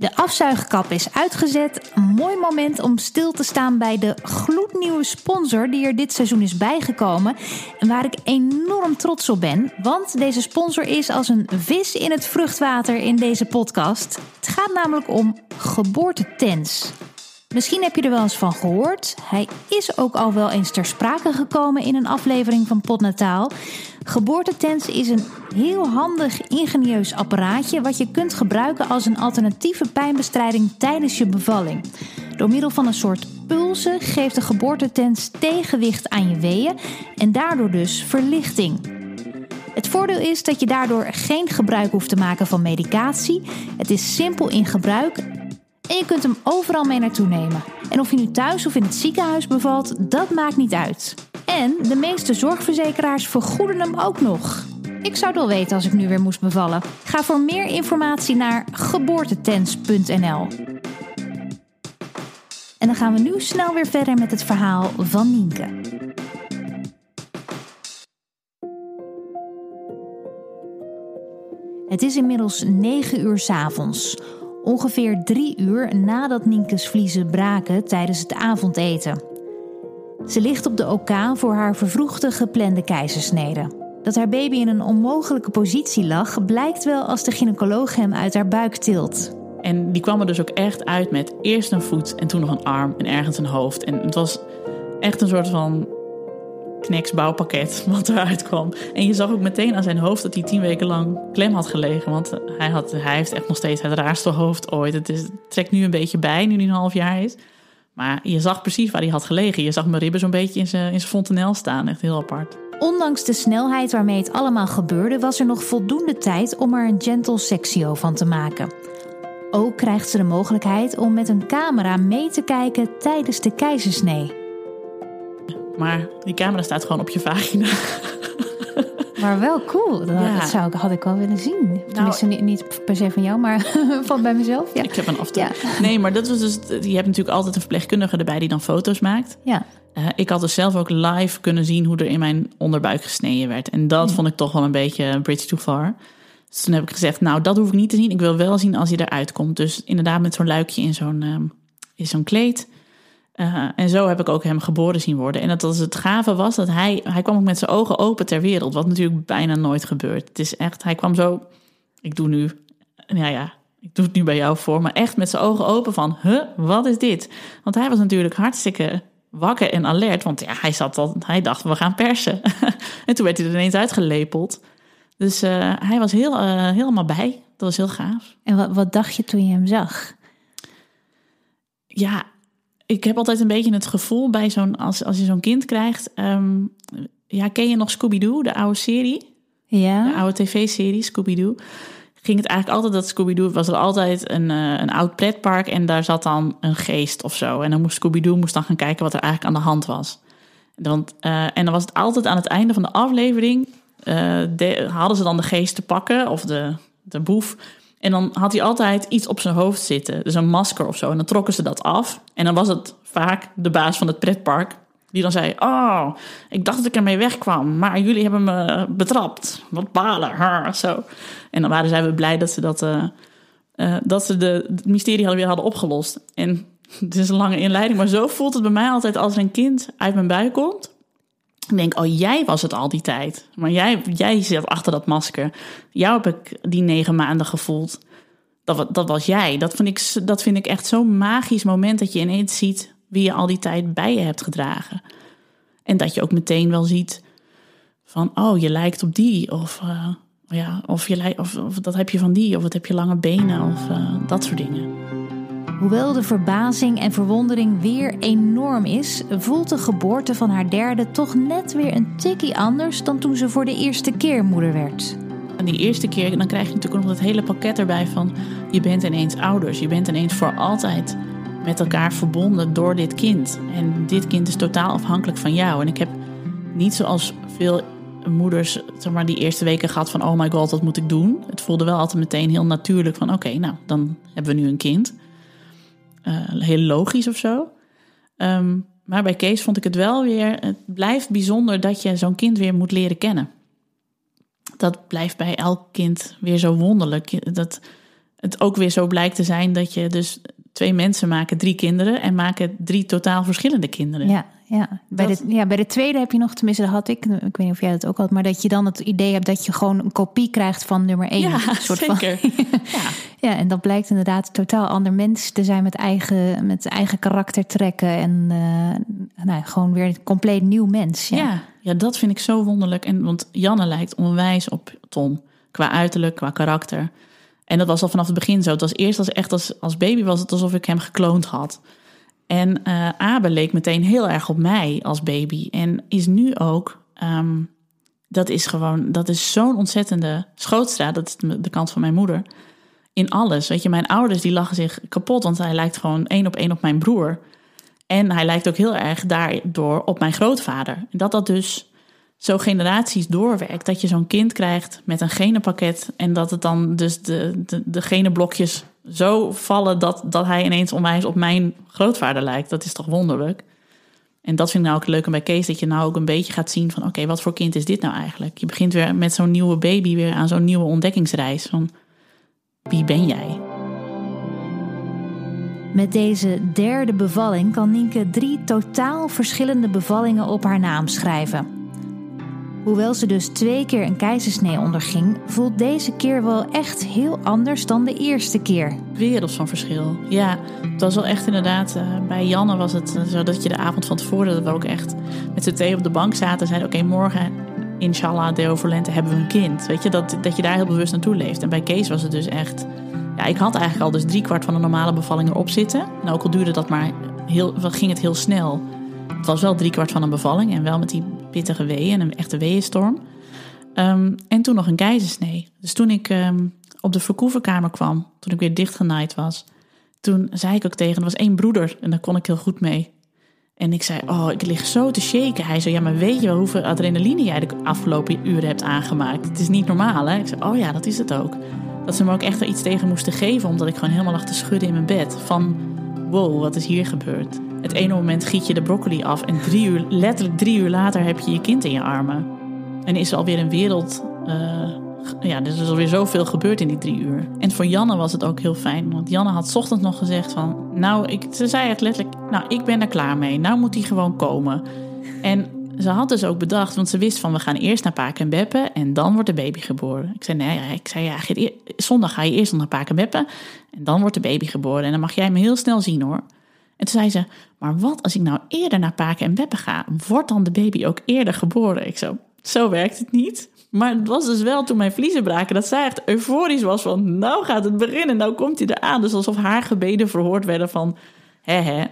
S2: De afzuigkap is uitgezet. Mooi moment om stil te staan bij de gloednieuwe sponsor die er dit seizoen is bijgekomen. En waar ik enorm trots op ben. Want deze sponsor is als een vis in het vruchtwater in deze podcast. Het gaat namelijk om geboortetens. Misschien heb je er wel eens van gehoord. Hij is ook al wel eens ter sprake gekomen in een aflevering van Potnataal. Geboortetens is een heel handig, ingenieus apparaatje wat je kunt gebruiken als een alternatieve pijnbestrijding tijdens je bevalling. Door middel van een soort pulsen geeft de geboortetens tegenwicht aan je weeën en daardoor dus verlichting. Het voordeel is dat je daardoor geen gebruik hoeft te maken van medicatie. Het is simpel in gebruik en je kunt hem overal mee naartoe nemen. En of je nu thuis of in het ziekenhuis bevalt, dat maakt niet uit. En de meeste zorgverzekeraars vergoeden hem ook nog. Ik zou wel weten als ik nu weer moest bevallen. Ga voor meer informatie naar geboortetens.nl. En dan gaan we nu snel weer verder met het verhaal van Nienke. Het is inmiddels 9 uur 's avonds. Ongeveer drie uur nadat Nienke's vliezen braken tijdens het avondeten. Ze ligt op de OK voor haar vervroegde geplande keizersnede. Dat haar baby in een onmogelijke positie lag, blijkt wel als de gynaecoloog hem uit haar buik tilt.
S1: En die kwam er dus ook echt uit met eerst een voet en toen nog een arm en ergens een hoofd. En het was echt een soort van kneksbouwpakket wat eruit kwam. En je zag ook meteen aan zijn hoofd dat hij tien weken lang klem had gelegen. Want hij, had, hij heeft echt nog steeds het raarste hoofd ooit. Het, is, trekt nu een beetje bij, nu hij een half jaar is. Maar je zag precies waar hij had gelegen. Je zag mijn ribben zo'n beetje in zijn, in zijn fontanel staan. Echt heel apart.
S2: Ondanks de snelheid waarmee het allemaal gebeurde, was er nog voldoende tijd om er een gentle sexio van te maken. Ook krijgt ze de mogelijkheid om met een camera mee te kijken tijdens de keizersnee.
S1: Maar die camera staat gewoon op je vagina.
S2: Maar wel cool. Dat,
S1: Ja.
S2: dat zou ik, had ik wel willen zien. Tenminste, niet, niet per se van jou, maar van bij mezelf. Ja.
S1: Ik heb een.
S2: Ja.
S1: Nee, maar dat was dus. Je hebt natuurlijk altijd een verpleegkundige erbij die dan foto's maakt.
S2: Ja.
S1: Eh, ik had dus zelf ook live kunnen zien hoe er in mijn onderbuik gesneden werd. En dat vond ik toch wel een beetje bridge too far. Dus toen heb ik gezegd, nou, dat hoef ik niet te zien. Ik wil wel zien als hij eruit komt. Dus inderdaad met zo'n luikje in zo'n ehm, in zo'n kleed. Eh, en zo heb ik ook hem geboren zien worden. En dat was het gave was dat hij, hij kwam ook met zijn ogen open ter wereld. Wat natuurlijk bijna nooit gebeurt. Het is echt, hij kwam zo, ik doe nu, ja ja, ik doe het nu bij jou voor. Maar echt met zijn ogen open van, huh, wat is dit? Want hij was natuurlijk hartstikke wakker en alert. Want ja, hij, zat al, hij dacht, we gaan persen. en toen werd hij er ineens uitgelepeld. Dus eh, hij was heel, eh, helemaal bij. Dat was heel gaaf.
S2: En wat, wat dacht je toen je hem zag?
S1: Ja, ik heb altijd een beetje het gevoel bij zo'n, als, als je zo'n kind krijgt. ehm, ja, ken je nog Scooby-Doo, de oude serie? De
S2: Ja.
S1: oude tv-serie Scooby-Doo. Ging het eigenlijk altijd dat Scooby-Doo was er altijd een, eh, een oud pretpark en daar zat dan een geest of zo. En dan moest Scooby-Doo moest dan gaan kijken wat er eigenlijk aan de hand was. Want, eh, en dan was het altijd aan het einde van de aflevering. eh, de- hadden ze dan de geest te pakken of de, de boef. En dan had hij altijd iets op zijn hoofd zitten. Dus een masker of zo. En dan trokken ze dat af. En dan was het vaak de baas van het pretpark. Die dan zei: Oh, ik dacht dat ik ermee wegkwam. Maar jullie hebben me betrapt. Wat balen. Zo. En dan waren zij weer blij dat ze dat. eh, eh, dat ze de, het mysterie hadden weer hadden opgelost. En het is een lange inleiding, maar zo voelt het bij mij altijd als er een kind uit mijn buik komt. Ik denk, oh, jij was het al die tijd. Maar jij, jij zit achter dat masker. Jou heb ik die negen maanden gevoeld. Dat, dat was jij. Dat vind, ik, dat vind ik echt zo'n magisch moment dat je ineens ziet wie je al die tijd bij je hebt gedragen. En dat je ook meteen wel ziet van, oh, je lijkt op die. Of, eh, ja, of, je of, of dat heb je van die. Of wat heb je lange benen. Of eh, dat soort dingen.
S2: Hoewel de verbazing en verwondering weer enorm is, voelt de geboorte van haar derde toch net weer een tikkie anders dan toen ze voor de eerste keer moeder werd.
S1: En die eerste keer, dan krijg je natuurlijk nog het hele pakket erbij van... je bent ineens ouders, je bent ineens voor altijd met elkaar verbonden door dit kind. En dit kind is totaal afhankelijk van jou. En ik heb niet zoals veel moeders zeg maar, die eerste weken gehad van... oh my god, wat moet ik doen? Het voelde wel altijd meteen heel natuurlijk van... oké, nou, dan hebben we nu een kind. Eh, heel logisch of zo. Ehm, maar bij Kees vond ik het wel weer... het blijft bijzonder dat je zo'n kind weer moet leren kennen dat blijft bij elk kind weer zo wonderlijk. Dat, het ook weer zo blijkt te zijn dat je dus twee mensen maken drie kinderen en maken drie totaal verschillende kinderen.
S2: Ja, ja. Bij,
S1: Dat-
S2: de, ja, bij de tweede heb je nog, tenminste dat had ik, ik weet niet of jij dat ook had, maar dat je dan het idee hebt dat je gewoon een kopie krijgt van nummer één.
S1: Ja,
S2: soort van-
S1: ja.
S2: Ja, en dat blijkt inderdaad een totaal ander mens te zijn met eigen, met eigen karaktertrekken en eh, nou, gewoon weer een compleet nieuw mens. Ja.
S1: Ja. ja, dat vind ik zo wonderlijk. En, want Janne lijkt onwijs op Tom. Qua uiterlijk, qua karakter. En dat was al vanaf het begin zo. Het was eerst als echt als, als baby was het alsof ik hem gekloond had. En eh Abe leek meteen heel erg op mij als baby. En is nu ook. ehm, dat is gewoon. Dat is zo'n ontzettende schootstra. Dat is de kant van mijn moeder. In alles. Weet je, mijn ouders die lachen zich kapot. Want hij lijkt gewoon één op één op mijn broer. En hij lijkt ook heel erg daardoor op mijn grootvader. Dat dat dus zo generaties doorwerkt. Dat je zo'n kind krijgt met een genenpakket. En dat het dan dus de, de, de genenblokjes zo vallen dat, dat hij ineens onwijs op mijn grootvader lijkt. Dat is toch wonderlijk? En dat vind ik nou ook leuk aan bij Kees. Dat je nou ook een beetje gaat zien van... oké, wat voor kind is dit nou eigenlijk? Je begint weer met zo'n nieuwe baby weer aan zo'n nieuwe ontdekkingsreis. Van wie ben jij?
S2: Met deze derde bevalling kan Nienke drie totaal verschillende bevallingen op haar naam schrijven. Hoewel ze dus twee keer een keizersnee onderging, voelt deze keer wel echt heel anders dan de eerste keer.
S1: wereld van verschil. Ja, het was wel echt inderdaad. eh, bij Janne was het eh, zo dat je de avond van tevoren dat we ook echt met z'n tweeën op de bank zaten en zeiden: Oké, morgen, inshallah, deo voor lente, hebben we een kind. Weet je, dat, dat je daar heel bewust naartoe leeft. En bij Kees was het dus echt. Ja, ik had eigenlijk al dus driekwart van een normale bevalling erop zitten. En ook al duurde dat maar heel, ging het heel snel. Het was wel driekwart van een bevalling en wel met die pittige weeën en een echte weeënstorm. Ehm, en toen nog een keizersnee. Dus toen ik ehm, op de verkoeverkamer kwam, toen ik weer dichtgenaaid was, toen zei ik ook tegen, er was één broeder en daar kon ik heel goed mee. En ik zei, oh, ik lig zo te shaken. Hij zei, ja, maar weet je wel hoeveel adrenaline jij de afgelopen uren hebt aangemaakt? Het is niet normaal, hè? Ik zei, oh ja, dat is het ook. Dat ze me ook echt er iets tegen moesten geven, omdat ik gewoon helemaal lag te schudden in mijn bed. Van, wow, wat is hier gebeurd? Het ene moment giet je de broccoli af en drie uur, letterlijk drie uur later heb je je kind in je armen. En is er alweer een wereld. eh, ja, er is alweer zoveel gebeurd in die drie uur. En voor Janne was het ook heel fijn. Want Janne had ochtends nog gezegd van... Nou, ik, ze zei het letterlijk... Nou, ik ben er klaar mee. Nou moet hij gewoon komen. En ze had dus ook bedacht... Want ze wist van, we gaan eerst naar Paak en Beppe... En dan wordt de baby geboren. Ik zei, nee, ik zei, ja, zondag ga je eerst nog naar Paak en Beppe... En dan wordt de baby geboren. En dan mag jij me heel snel zien, hoor. En toen zei ze, maar wat als ik nou eerder naar Paken en Beppe ga? Wordt dan de baby ook eerder geboren? Ik zo, zo werkt het niet. Maar het was dus wel toen mijn vliezen braken... dat zij echt euforisch was van... nou gaat het beginnen, nou komt hij eraan. Dus alsof haar gebeden verhoord werden van... hè hè.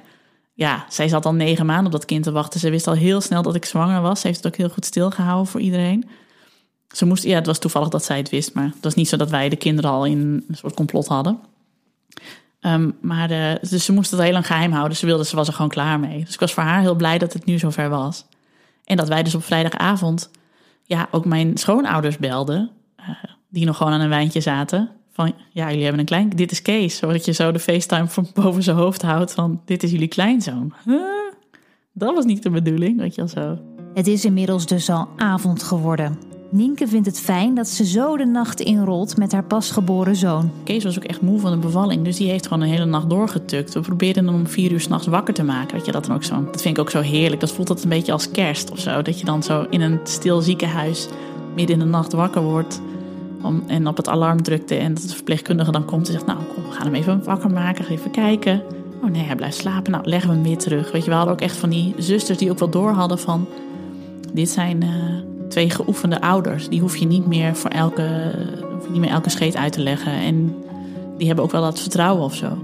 S1: Ja, zij zat al negen maanden op dat kind te wachten. Ze wist al heel snel dat ik zwanger was. Ze heeft het ook heel goed stilgehouden voor iedereen. Ze moest, ja, het was toevallig dat zij het wist... maar het was niet zo dat wij de kinderen al in een soort complot hadden... Ehm, maar de, dus ze moest het heel lang geheim houden. Ze wilde, ze was er gewoon klaar mee. Dus ik was voor haar heel blij dat het nu zover was. En dat wij dus op vrijdagavond, ja, ook mijn schoonouders belden. eh, die nog gewoon aan een wijntje zaten. Van, ja, jullie hebben een klein, dit is Kees. Zodat je zo de FaceTime van boven zijn hoofd houdt van, dit is jullie kleinzoon. Huh? Dat was niet de bedoeling, weet je wel zo.
S2: Het is inmiddels dus al avond geworden. Nienke vindt het fijn dat ze zo de nacht inrolt met haar pasgeboren zoon.
S1: Kees was ook echt moe van de bevalling, dus die heeft gewoon een hele nacht doorgetukt. We probeerden hem om vier uur s'nachts wakker te maken. Weet je, dat, dan ook zo, dat vind ik ook zo heerlijk. Dat voelt dat een beetje als kerst of zo. Dat je dan zo in een stil ziekenhuis midden in de nacht wakker wordt. Om, en op het alarm drukte en dat de verpleegkundige dan komt en zegt... nou, kom, we gaan hem even wakker maken, even kijken. Oh nee, hij blijft slapen. Nou, leggen we hem weer terug. Weet je, we hadden ook echt van die zusters die ook wel door hadden van... dit zijn eh, twee geoefende ouders. Die hoef je niet meer voor elke, niet meer elke scheet uit te leggen. En die hebben ook wel dat vertrouwen of zo.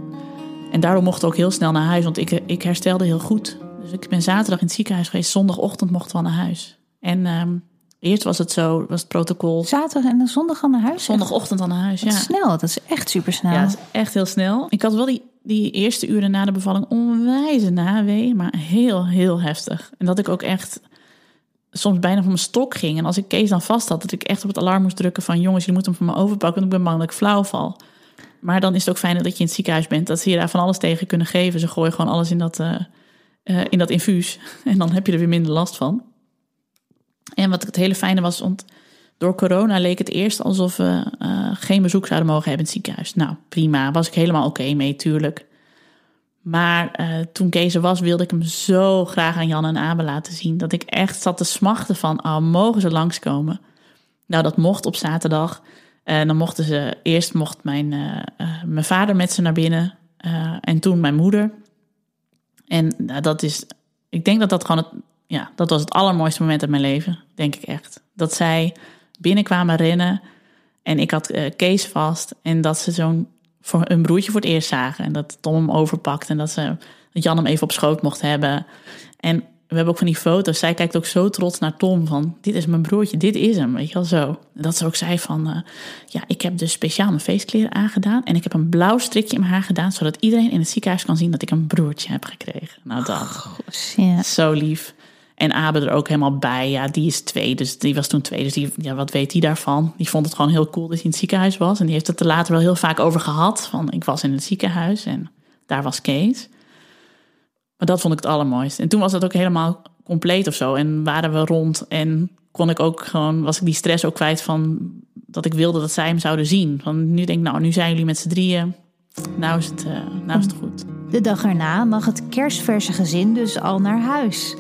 S1: En daardoor mochten we ook heel snel naar huis, want ik, ik herstelde heel goed. Dus ik ben zaterdag in het ziekenhuis geweest. Zondagochtend mochten we naar huis. En ehm, eerst was het zo, was het protocol.
S2: Zaterdag en zondag al naar huis?
S1: Zondagochtend al naar huis,
S2: Dat
S1: ja.
S2: is snel, dat is echt super snel.
S1: Ja, dat is echt heel snel. Ik had wel die, die eerste uren na de bevalling onwijze nawee, maar heel, heel heftig. En dat ik ook echt soms bijna van mijn stok ging. En als ik Kees dan vast had, dat ik echt op het alarm moest drukken van... jongens, jullie moeten hem van me overpakken, want ik ben bang dat ik flauw val. Maar dan is het ook fijn dat je in het ziekenhuis bent, dat ze je daar van alles tegen kunnen geven. Ze gooien gewoon alles in dat, eh, eh, in dat infuus. En dan heb je er weer minder last van. En wat het hele fijne was, want door corona leek het eerst alsof we uh, geen bezoek zouden mogen hebben in het ziekenhuis. Nou, prima, was ik helemaal oké mee, tuurlijk. Maar uh, toen Kees was, wilde ik hem zo graag aan Jan en Abel laten zien. Dat ik echt zat te smachten van, oh, mogen ze langskomen? Nou, dat mocht op zaterdag. En dan mochten ze, eerst mocht mijn, mijn vader met ze naar binnen. en toen mijn moeder. En nou, dat is, ik denk dat dat gewoon het, ja, dat was het allermooiste moment uit mijn leven, denk ik echt. Dat zij binnenkwamen rennen en ik had uh, Kees vast en dat ze zo'n voor een broertje voor het eerst zagen en dat Tom hem overpakt en dat ze dat Jan hem even op schoot mocht hebben. En we hebben ook van die foto's. Zij kijkt ook zo trots naar Tom van dit is mijn broertje, dit is hem, weet je wel zo. Dat ze ook zei van uh, ja, ik heb dus speciaal mijn feestkleren aangedaan en ik heb een blauw strikje in mijn haar gedaan zodat iedereen in het ziekenhuis kan zien dat ik een broertje heb gekregen. Nou dat,
S2: ja.
S1: zo lief. En Abe er ook helemaal bij. Ja, die is twee, dus die was toen twee. Dus die, ja, wat weet hij daarvan? Die vond het gewoon heel cool dat hij in het ziekenhuis was. En die heeft het er later wel heel vaak over gehad. Van, ik was in het ziekenhuis en daar was Kees. Maar dat vond ik het allermooiste. En toen was dat ook helemaal compleet of zo. En waren we rond en kon ik ook gewoon, was ik die stress ook kwijt van dat ik wilde dat zij hem zouden zien. Van nu denk ik, nou, nu zijn jullie met z'n drieën. Nou is het, uh, nou is het goed.
S2: De dag erna mag het kerstverse gezin dus al naar huis.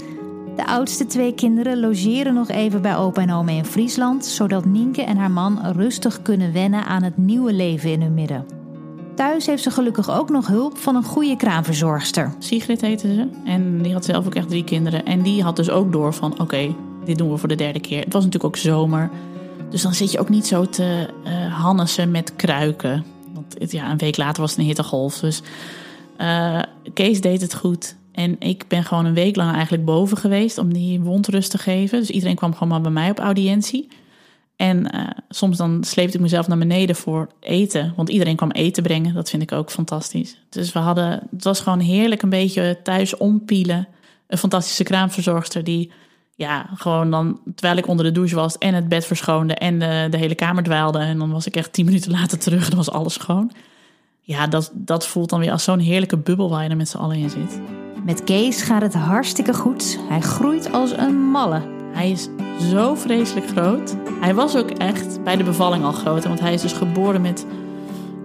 S2: De oudste twee kinderen logeren nog even bij opa en oma in Friesland, zodat Nienke en haar man rustig kunnen wennen aan het nieuwe leven in hun midden. Thuis heeft ze gelukkig ook nog hulp van een goede kraamverzorgster.
S1: Sigrid heette ze. En die had zelf ook echt drie kinderen. En die had dus ook door van oké, dit doen we voor de derde keer. Het was natuurlijk ook zomer. Dus dan zit je ook niet zo te uh, hannesen met kruiken. Want ja, een week later was het een hittegolf. Dus uh, Kees deed het goed. En ik ben gewoon een week lang eigenlijk boven geweest om die wond rust te geven. Dus iedereen kwam gewoon maar bij mij op audiëntie. En uh, soms dan sleepte ik mezelf naar beneden voor eten. Want iedereen kwam eten brengen. Dat vind ik ook fantastisch. Dus we hadden, het was gewoon heerlijk een beetje thuis ompielen. Een fantastische kraamverzorgster die, ja, gewoon dan, terwijl ik onder de douche was en het bed verschoonde en de, de hele kamer dwaalde. En dan was ik echt tien minuten later terug en dan was alles schoon. Ja, dat, dat voelt dan weer als zo'n heerlijke bubbel waar je er met z'n allen in zit.
S2: Met Kees gaat het hartstikke goed. Hij groeit als een malle.
S1: Hij is zo vreselijk groot. Hij was ook echt bij de bevalling al groot. Want hij is dus geboren met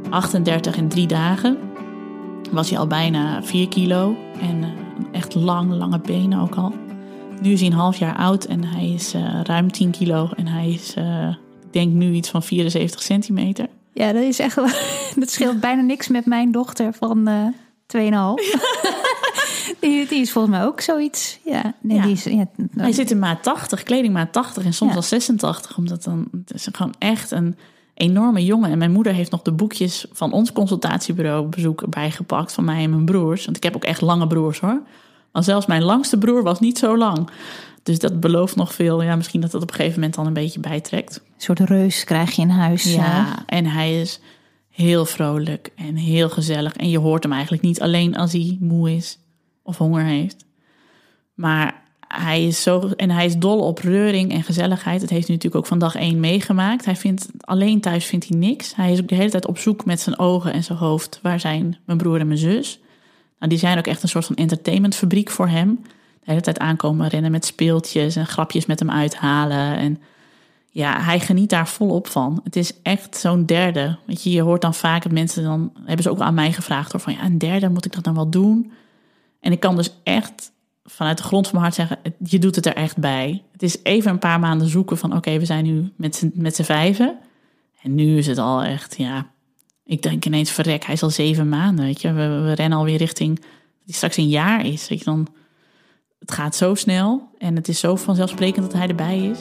S1: 38 in drie dagen. Was hij al bijna 4 kilo. En uh, echt lang, lange benen ook al. Nu is hij een half jaar oud en hij is uh, ruim 10 kilo. En hij is, uh, ik denk nu iets van 74 centimeter.
S2: Ja, dat is echt. Dat scheelt bijna niks met mijn dochter van 2,5. Die, die, is volgens mij ook zoiets. Ja, nee,
S1: ja.
S2: Die is, ja,
S1: Hij zit in maat 80, kledingmaat 80 en soms ja. wel 86. Omdat dan, het is gewoon echt een enorme jongen. En mijn moeder heeft nog de boekjes van ons consultatiebureau bezoek bijgepakt. Van mij en mijn broers. Want ik heb ook echt lange broers hoor. Maar zelfs mijn langste broer was niet zo lang. Dus dat belooft nog veel. Ja, misschien dat het op een gegeven moment dan een beetje bijtrekt. Een
S2: soort reus krijg je in huis.
S1: Ja, en hij is heel vrolijk en heel gezellig. En je hoort hem eigenlijk niet alleen als hij moe is of honger heeft. Maar hij is zo en hij is dol op reuring en gezelligheid. Dat heeft hij natuurlijk ook van dag één meegemaakt. Hij vindt alleen thuis vindt hij niks. Hij is ook de hele tijd op zoek met zijn ogen en zijn hoofd. Waar zijn mijn broer en mijn zus? Nou, die zijn ook echt een soort van entertainmentfabriek voor hem. De hele tijd aankomen rennen met speeltjes en grapjes met hem uithalen. En ja, hij geniet daar volop van. Het is echt zo'n derde. Weet je, hoort dan vaak dat mensen dan hebben ze ook aan mij gevraagd door van ja, een derde moet ik dat dan wel doen? En ik kan dus echt vanuit de grond van mijn hart zeggen, je doet het er echt bij. Het is even een paar maanden zoeken van oké, we zijn nu met z'n vijven. En nu is het al echt, ja, ik denk ineens verrek, hij is al zeven maanden, weet je. We, we rennen alweer richting, hij straks een jaar is, weet je. Dan, het gaat zo snel en het is zo vanzelfsprekend dat hij erbij is.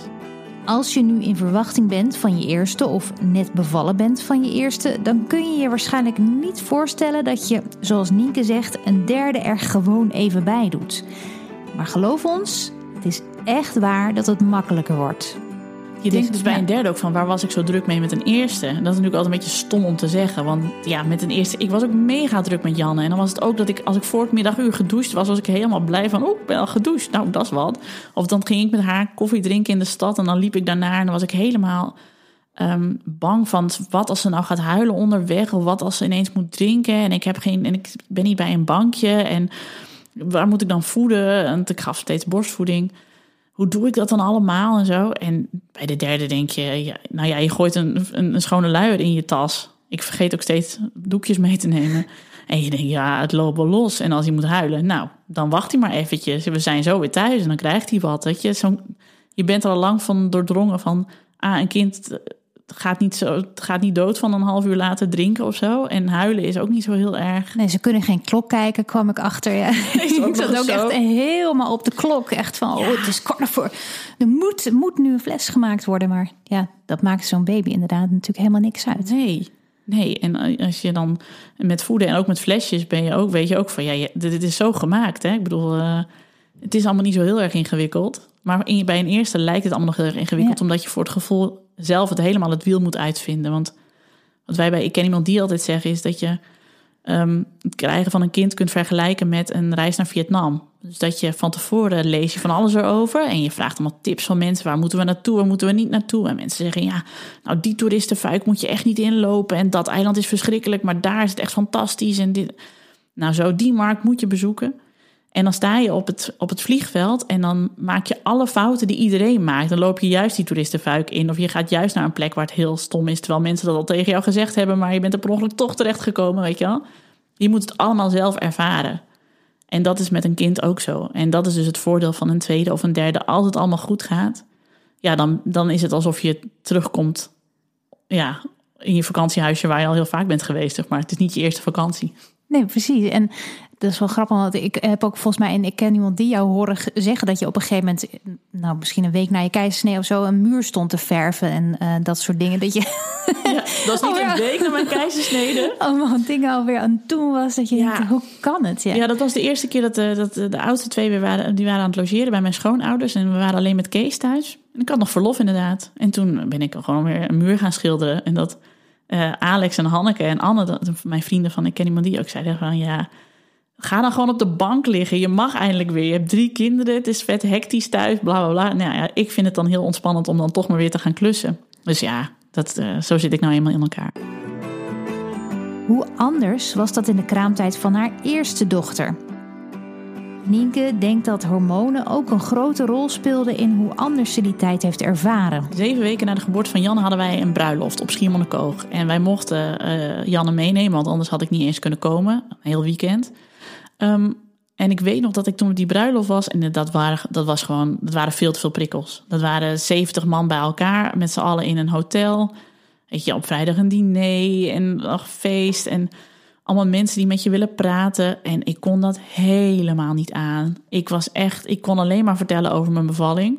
S2: Als je nu in verwachting bent van je eerste of net bevallen bent van je eerste, dan kun je je waarschijnlijk niet voorstellen dat je, zoals Nienke zegt, een derde er gewoon even bij doet. Maar geloof ons, het is echt waar dat het makkelijker wordt.
S1: Je denkt dus bij een derde ook van waar was ik zo druk mee met een eerste? En dat is natuurlijk altijd een beetje stom om te zeggen. Want ja, met een eerste, ik was ook mega druk met Janne. En dan was het ook dat ik, als ik voor het middaguur gedoucht was, was ik helemaal blij van, oh, ik ben al gedoucht. Nou, dat is wat. Of dan ging ik met haar koffie drinken in de stad en dan liep ik daarna en dan was ik helemaal um, bang van wat als ze nou gaat huilen onderweg. Of wat als ze ineens moet drinken en ik, heb geen, en ik ben niet bij een bankje. En waar moet ik dan voeden? En ik gaf steeds borstvoeding hoe doe ik dat dan allemaal en zo? En bij de derde denk je, ja, nou ja, je gooit een, een, schone luier in je tas. Ik vergeet ook steeds doekjes mee te nemen. En je denkt, ja, het loopt wel los. En als hij moet huilen, nou, dan wacht hij maar eventjes. We zijn zo weer thuis en dan krijgt hij wat. Je, Zo, je bent er al lang van doordrongen van... Ah, een kind gaat niet, zo, gaat niet dood van een half uur later drinken of zo. En huilen is ook niet zo heel erg.
S2: Nee, ze kunnen geen klok kijken, kwam ik achter. Ja. ik zat ook echt helemaal op de klok. Echt van, oh, het is kwart voor. Er moet, moet nu een fles gemaakt worden. Maar ja, dat maakt zo'n baby inderdaad natuurlijk helemaal niks uit.
S1: Nee, Nee, en als je dan met voeden en ook met flesjes ben je ook, weet je ook van ja, dit is zo gemaakt. Hè? Ik bedoel, uh, het is allemaal niet zo heel erg ingewikkeld. Maar in, bij een eerste lijkt het allemaal nog heel erg ingewikkeld, omdat je voor het gevoel zelf het helemaal het wiel moet uitvinden. Want wat wij bij Ik Ken Iemand Die altijd zeggen is dat je um, het krijgen van een kind kunt vergelijken met een reis naar Vietnam. Dus dat je van tevoren lees je van alles erover en je vraagt allemaal tips van mensen. Waar moeten we naartoe, waar moeten we niet naartoe? En mensen zeggen, ja, nou die toeristenfuik moet je echt niet inlopen. En dat eiland is verschrikkelijk, maar daar is het echt fantastisch. En dit... Nou zo, die markt moet je bezoeken. En dan sta je op het, op het vliegveld en dan maak je alle fouten die iedereen maakt. Dan loop je juist die toeristenfuik in. Of je gaat juist naar een plek waar het heel stom is. Terwijl mensen dat al tegen jou gezegd hebben. Maar je bent er per ongeluk toch terechtgekomen, weet je wel. Je moet het allemaal zelf ervaren. En dat is met een kind ook zo. En dat is dus het voordeel van een tweede of een derde. Als het allemaal goed gaat, ja, dan, dan is het alsof je terugkomt ja, in je vakantiehuisje waar je al heel vaak bent geweest. Maar het is niet je eerste vakantie.
S2: Nee, precies. En dat is wel grappig, want ik heb ook volgens mij, en ik ken iemand die jou horen zeggen dat je op een gegeven moment, nou misschien een week na je keizersnee of zo, een muur stond te verven en uh, dat soort dingen. Dat je.
S1: Ja, dat was niet een week na mijn keizersnede.
S2: Allemaal dingen alweer aan het doen was. Dat je ja. denkt, hoe kan het?
S1: Ja. ja, dat was de eerste keer dat, de, dat de oudste twee weer waren, die waren aan het logeren bij mijn schoonouders. En we waren alleen met Kees thuis. En ik had nog verlof inderdaad. En toen ben ik gewoon weer een muur gaan schilderen. En dat uh, Alex en Hanneke en Anne, mijn vrienden van Ik Ken Iemand Die ook zeiden van ja Ga dan gewoon op de bank liggen. Je mag eindelijk weer. Je hebt drie kinderen. Het is vet hectisch thuis. Bla bla bla. Nou ja, ik vind het dan heel ontspannend om dan toch maar weer te gaan klussen. Dus ja, dat, uh, zo zit ik nou eenmaal in elkaar.
S2: Hoe anders was dat in de kraamtijd van haar eerste dochter? Nienke denkt dat hormonen ook een grote rol speelden in hoe anders ze die tijd heeft ervaren.
S1: Zeven weken na de geboorte van Jan hadden wij een bruiloft op Schiermonnikoog. En wij mochten uh, Janne meenemen, want anders had ik niet eens kunnen komen. Een heel weekend. Um, en ik weet nog dat ik toen op die bruiloft was. En dat, waren, dat, was gewoon, dat waren veel te veel prikkels. Dat waren 70 man bij elkaar, met z'n allen in een hotel. Weet je, op vrijdag een diner en feest. En allemaal mensen die met je willen praten. En ik kon dat helemaal niet aan. Ik was echt, ik kon alleen maar vertellen over mijn bevalling.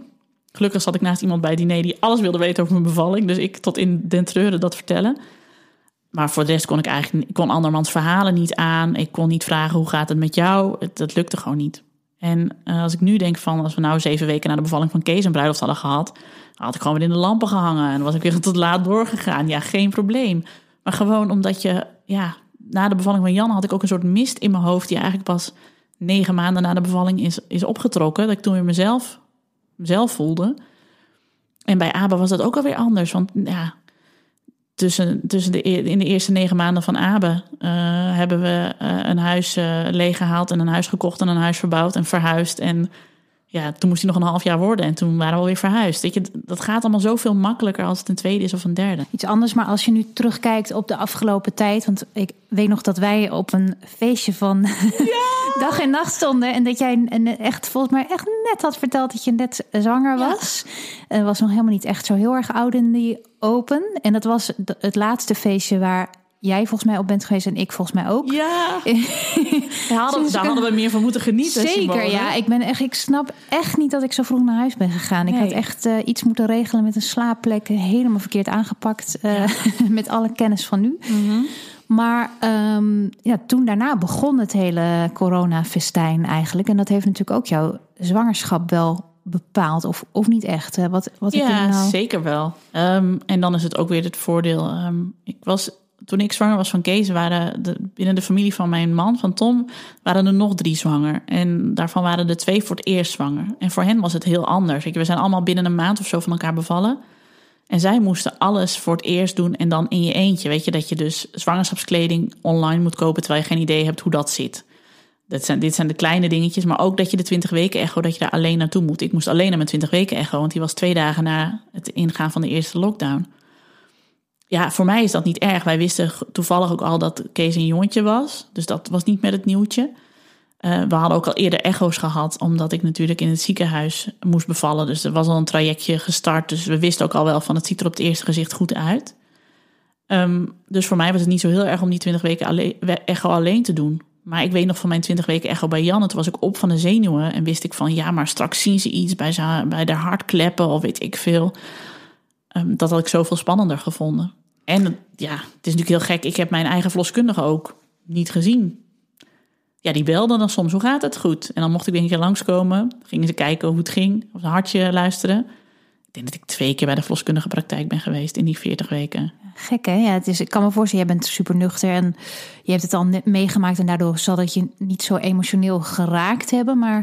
S1: Gelukkig zat ik naast iemand bij diner die alles wilde weten over mijn bevalling. Dus ik tot in den treuren dat vertellen. Maar voor de rest kon ik eigenlijk kon andermans verhalen niet aan. Ik kon niet vragen hoe gaat het met jou. Het, dat lukte gewoon niet. En uh, als ik nu denk van als we nou zeven weken na de bevalling van Kees een bruiloft hadden gehad, had ik gewoon weer in de lampen gehangen en was ik weer tot laat doorgegaan. Ja, geen probleem. Maar gewoon omdat je, ja, na de bevalling van Jan had ik ook een soort mist in mijn hoofd die eigenlijk pas negen maanden na de bevalling is, is opgetrokken. Dat ik toen weer mezelf, mezelf voelde. En bij Aba was dat ook alweer anders. Want ja, tussen, tussen de, in de eerste negen maanden van Abe uh, hebben we uh, een huis uh, leeggehaald en een huis gekocht en een huis verbouwd en verhuisd. En ja, toen moest hij nog een half jaar worden en toen waren we alweer verhuisd. Weet je, dat gaat allemaal zoveel makkelijker als het een tweede is of een derde.
S2: Iets anders, maar als je nu terugkijkt op de afgelopen tijd. Want ik weet nog dat wij op een feestje van ja! dag en nacht stonden. En dat jij echt volgens mij echt net had verteld dat je net zwanger was. Ja. was nog helemaal niet echt zo heel erg oud in die open. En dat was het laatste feestje waar jij volgens mij op bent geweest en ik volgens mij ook.
S1: Ja, hadden, daar hadden we meer van moeten genieten.
S2: Zeker, ja. Ik, ben echt, ik snap echt niet dat ik zo vroeg naar huis ben gegaan. Ik had echt uh, iets moeten regelen met een slaapplek. Helemaal verkeerd aangepakt. Uh, met alle kennis van nu. Mm -hmm. Maar um, ja, toen daarna begon het hele corona-festijn eigenlijk. En dat heeft natuurlijk ook jouw zwangerschap wel bepaald of, of niet echt? Wat, wat
S1: ja, nou... zeker wel. Um, en dan is het ook weer het voordeel. Um, ik was toen ik zwanger was van Kees, waren de, binnen de familie van mijn man, van Tom, waren er nog drie zwanger. En daarvan waren er twee voor het eerst zwanger. En voor hen was het heel anders. We zijn allemaal binnen een maand of zo van elkaar bevallen. En zij moesten alles voor het eerst doen en dan in je eentje. Weet je dat je dus zwangerschapskleding online moet kopen terwijl je geen idee hebt hoe dat zit. Dat zijn, dit zijn de kleine dingetjes, maar ook dat je de 20 weken echo, dat je daar alleen naartoe moet. Ik moest alleen naar mijn 20 weken echo, want die was twee dagen na het ingaan van de eerste lockdown. Ja, voor mij is dat niet erg. Wij wisten toevallig ook al dat Kees een jongetje was, dus dat was niet met het nieuwtje. Uh, we hadden ook al eerder echo's gehad, omdat ik natuurlijk in het ziekenhuis moest bevallen. Dus er was al een trajectje gestart. Dus we wisten ook al wel van het ziet er op het eerste gezicht goed uit. Um, dus voor mij was het niet zo heel erg om die 20 weken alleen, echo alleen te doen. Maar ik weet nog van mijn 20 weken echo bij Jan. Toen was ik op van de zenuwen en wist ik van ja, maar straks zien ze iets bij, ze, bij de hartkleppen of weet ik veel. Um, dat had ik zoveel spannender gevonden. En ja, het is natuurlijk heel gek. Ik heb mijn eigen verloskundige ook niet gezien. Ja, die belde dan soms, hoe gaat het? Goed. En dan mocht ik weer een keer langskomen. Gingen ze kijken hoe het ging, of een hartje luisteren. Ik denk dat ik twee keer bij de verloskundige praktijk ben geweest in die 40 weken.
S2: Gek hè? Ja, het is, ik kan me voorstellen, jij bent super nuchter en je hebt het al meegemaakt en daardoor zal dat je niet zo emotioneel geraakt hebben. Maar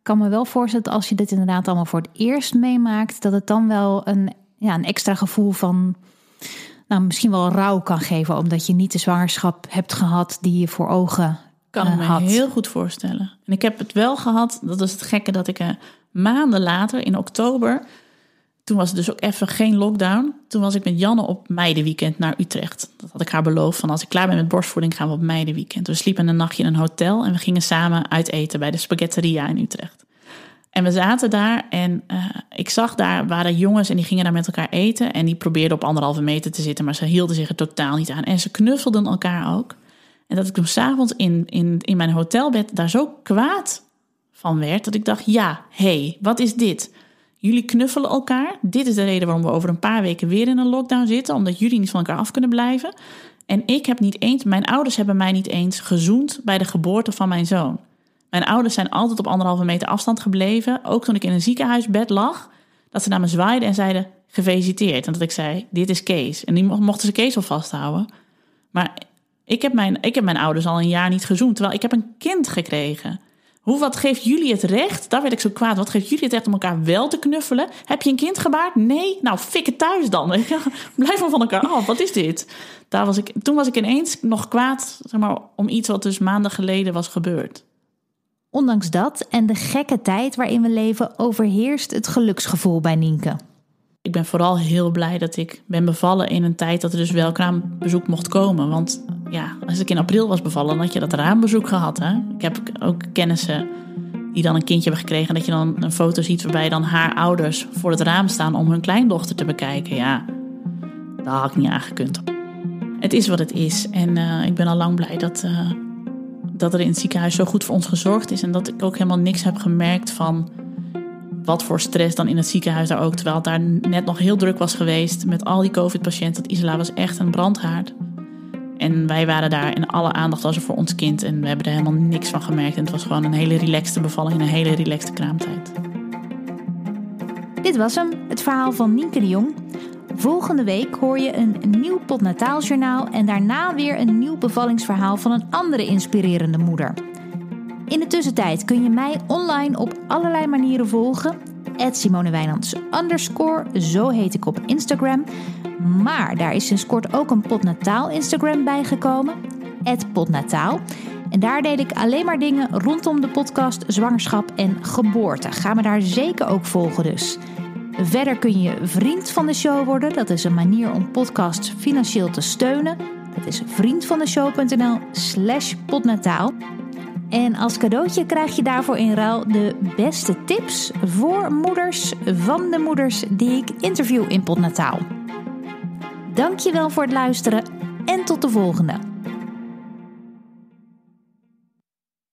S2: ik kan me wel voorstellen dat als je dit inderdaad allemaal voor het eerst meemaakt, dat het dan wel een, ja, een extra gevoel van, nou misschien wel rouw kan geven, omdat je niet de zwangerschap hebt gehad die je voor ogen
S1: kan ik me heel goed voorstellen. En ik heb het wel gehad, dat is het gekke, dat ik uh, maanden later, in oktober, toen was het dus ook even geen lockdown. Toen was ik met Janne op meidenweekend naar Utrecht. Dat had ik haar beloofd, van als ik klaar ben met borstvoeding gaan we op meidenweekend. We sliepen een nachtje in een hotel en we gingen samen uit eten bij de Spaghetteria in Utrecht. En we zaten daar en uh, ik zag daar waren jongens en die gingen daar met elkaar eten. En die probeerden op anderhalve meter te zitten, maar ze hielden zich er totaal niet aan. En ze knuffelden elkaar ook. En dat ik toen s'avonds in, in, in mijn hotelbed daar zo kwaad van werd, dat ik dacht, ja, hey, wat is dit? Jullie knuffelen elkaar. Dit is de reden waarom we over een paar weken weer in een lockdown zitten, omdat jullie niet van elkaar af kunnen blijven. En ik heb niet eens, mijn ouders hebben mij niet eens gezoend bij de geboorte van mijn zoon. Mijn ouders zijn altijd op anderhalve meter afstand gebleven, ook toen ik in een ziekenhuisbed lag, dat ze naar me zwaaiden en zeiden gefeliciteerd. En dat ik zei, dit is Kees. En die mochten ze Kees al vasthouden. Maar ik heb, mijn, ik heb mijn ouders al een jaar niet gezoend, terwijl ik heb een kind gekregen. Hoe, wat geeft jullie het recht? Daar werd ik zo kwaad. Wat geeft jullie het recht om elkaar wel te knuffelen? Heb je een kind gebaard? Nee? Nou, fik het thuis dan. Blijf maar van elkaar af. Wat is dit? Daar was ik, toen was ik ineens nog kwaad zeg maar, om iets wat dus maanden geleden was gebeurd.
S2: Ondanks dat en de gekke tijd waarin we leven, overheerst het geluksgevoel bij Nienke.
S1: Ik ben vooral heel blij dat ik ben bevallen in een tijd dat er dus wel kraambezoek mocht komen. Want ja, als ik in april was bevallen, dan had je dat raambezoek gehad. Hè? Ik heb ook kennissen die dan een kindje hebben gekregen. Dat je dan een foto ziet waarbij dan haar ouders voor het raam staan om hun kleindochter te bekijken. Ja, daar had ik niet aangekund. Het is wat het is. En uh, ik ben al lang blij dat, uh, dat er in het ziekenhuis zo goed voor ons gezorgd is. En dat ik ook helemaal niks heb gemerkt van wat voor stress dan in het ziekenhuis daar ook. Terwijl het daar net nog heel druk was geweest met al die COVID-patiënten. Isla was echt een brandhaard. En wij waren daar en alle aandacht was er voor ons kind. En we hebben er helemaal niks van gemerkt. En het was gewoon een hele relaxte bevalling en een hele relaxte kraamtijd.
S2: Dit was hem, het verhaal van Nienke de Jong. Volgende week hoor je een nieuw potnataaljournaal en daarna weer een nieuw bevallingsverhaal van een andere inspirerende moeder. In de tussentijd kun je mij online op allerlei manieren volgen. Simone Wijnands underscore, zo heet ik op Instagram. Maar daar is sinds kort ook een potnataal Instagram bijgekomen. potnataal. En daar deel ik alleen maar dingen rondom de podcast zwangerschap en geboorte. Ga me daar zeker ook volgen dus. Verder kun je vriend van de show worden. Dat is een manier om podcasts financieel te steunen. Dat is vriendvandeshow.nl slash potnataal. En als cadeautje krijg je daarvoor in ruil de beste tips voor moeders van de moeders die ik interview in Potnataal. Dankjewel voor het luisteren en tot de volgende.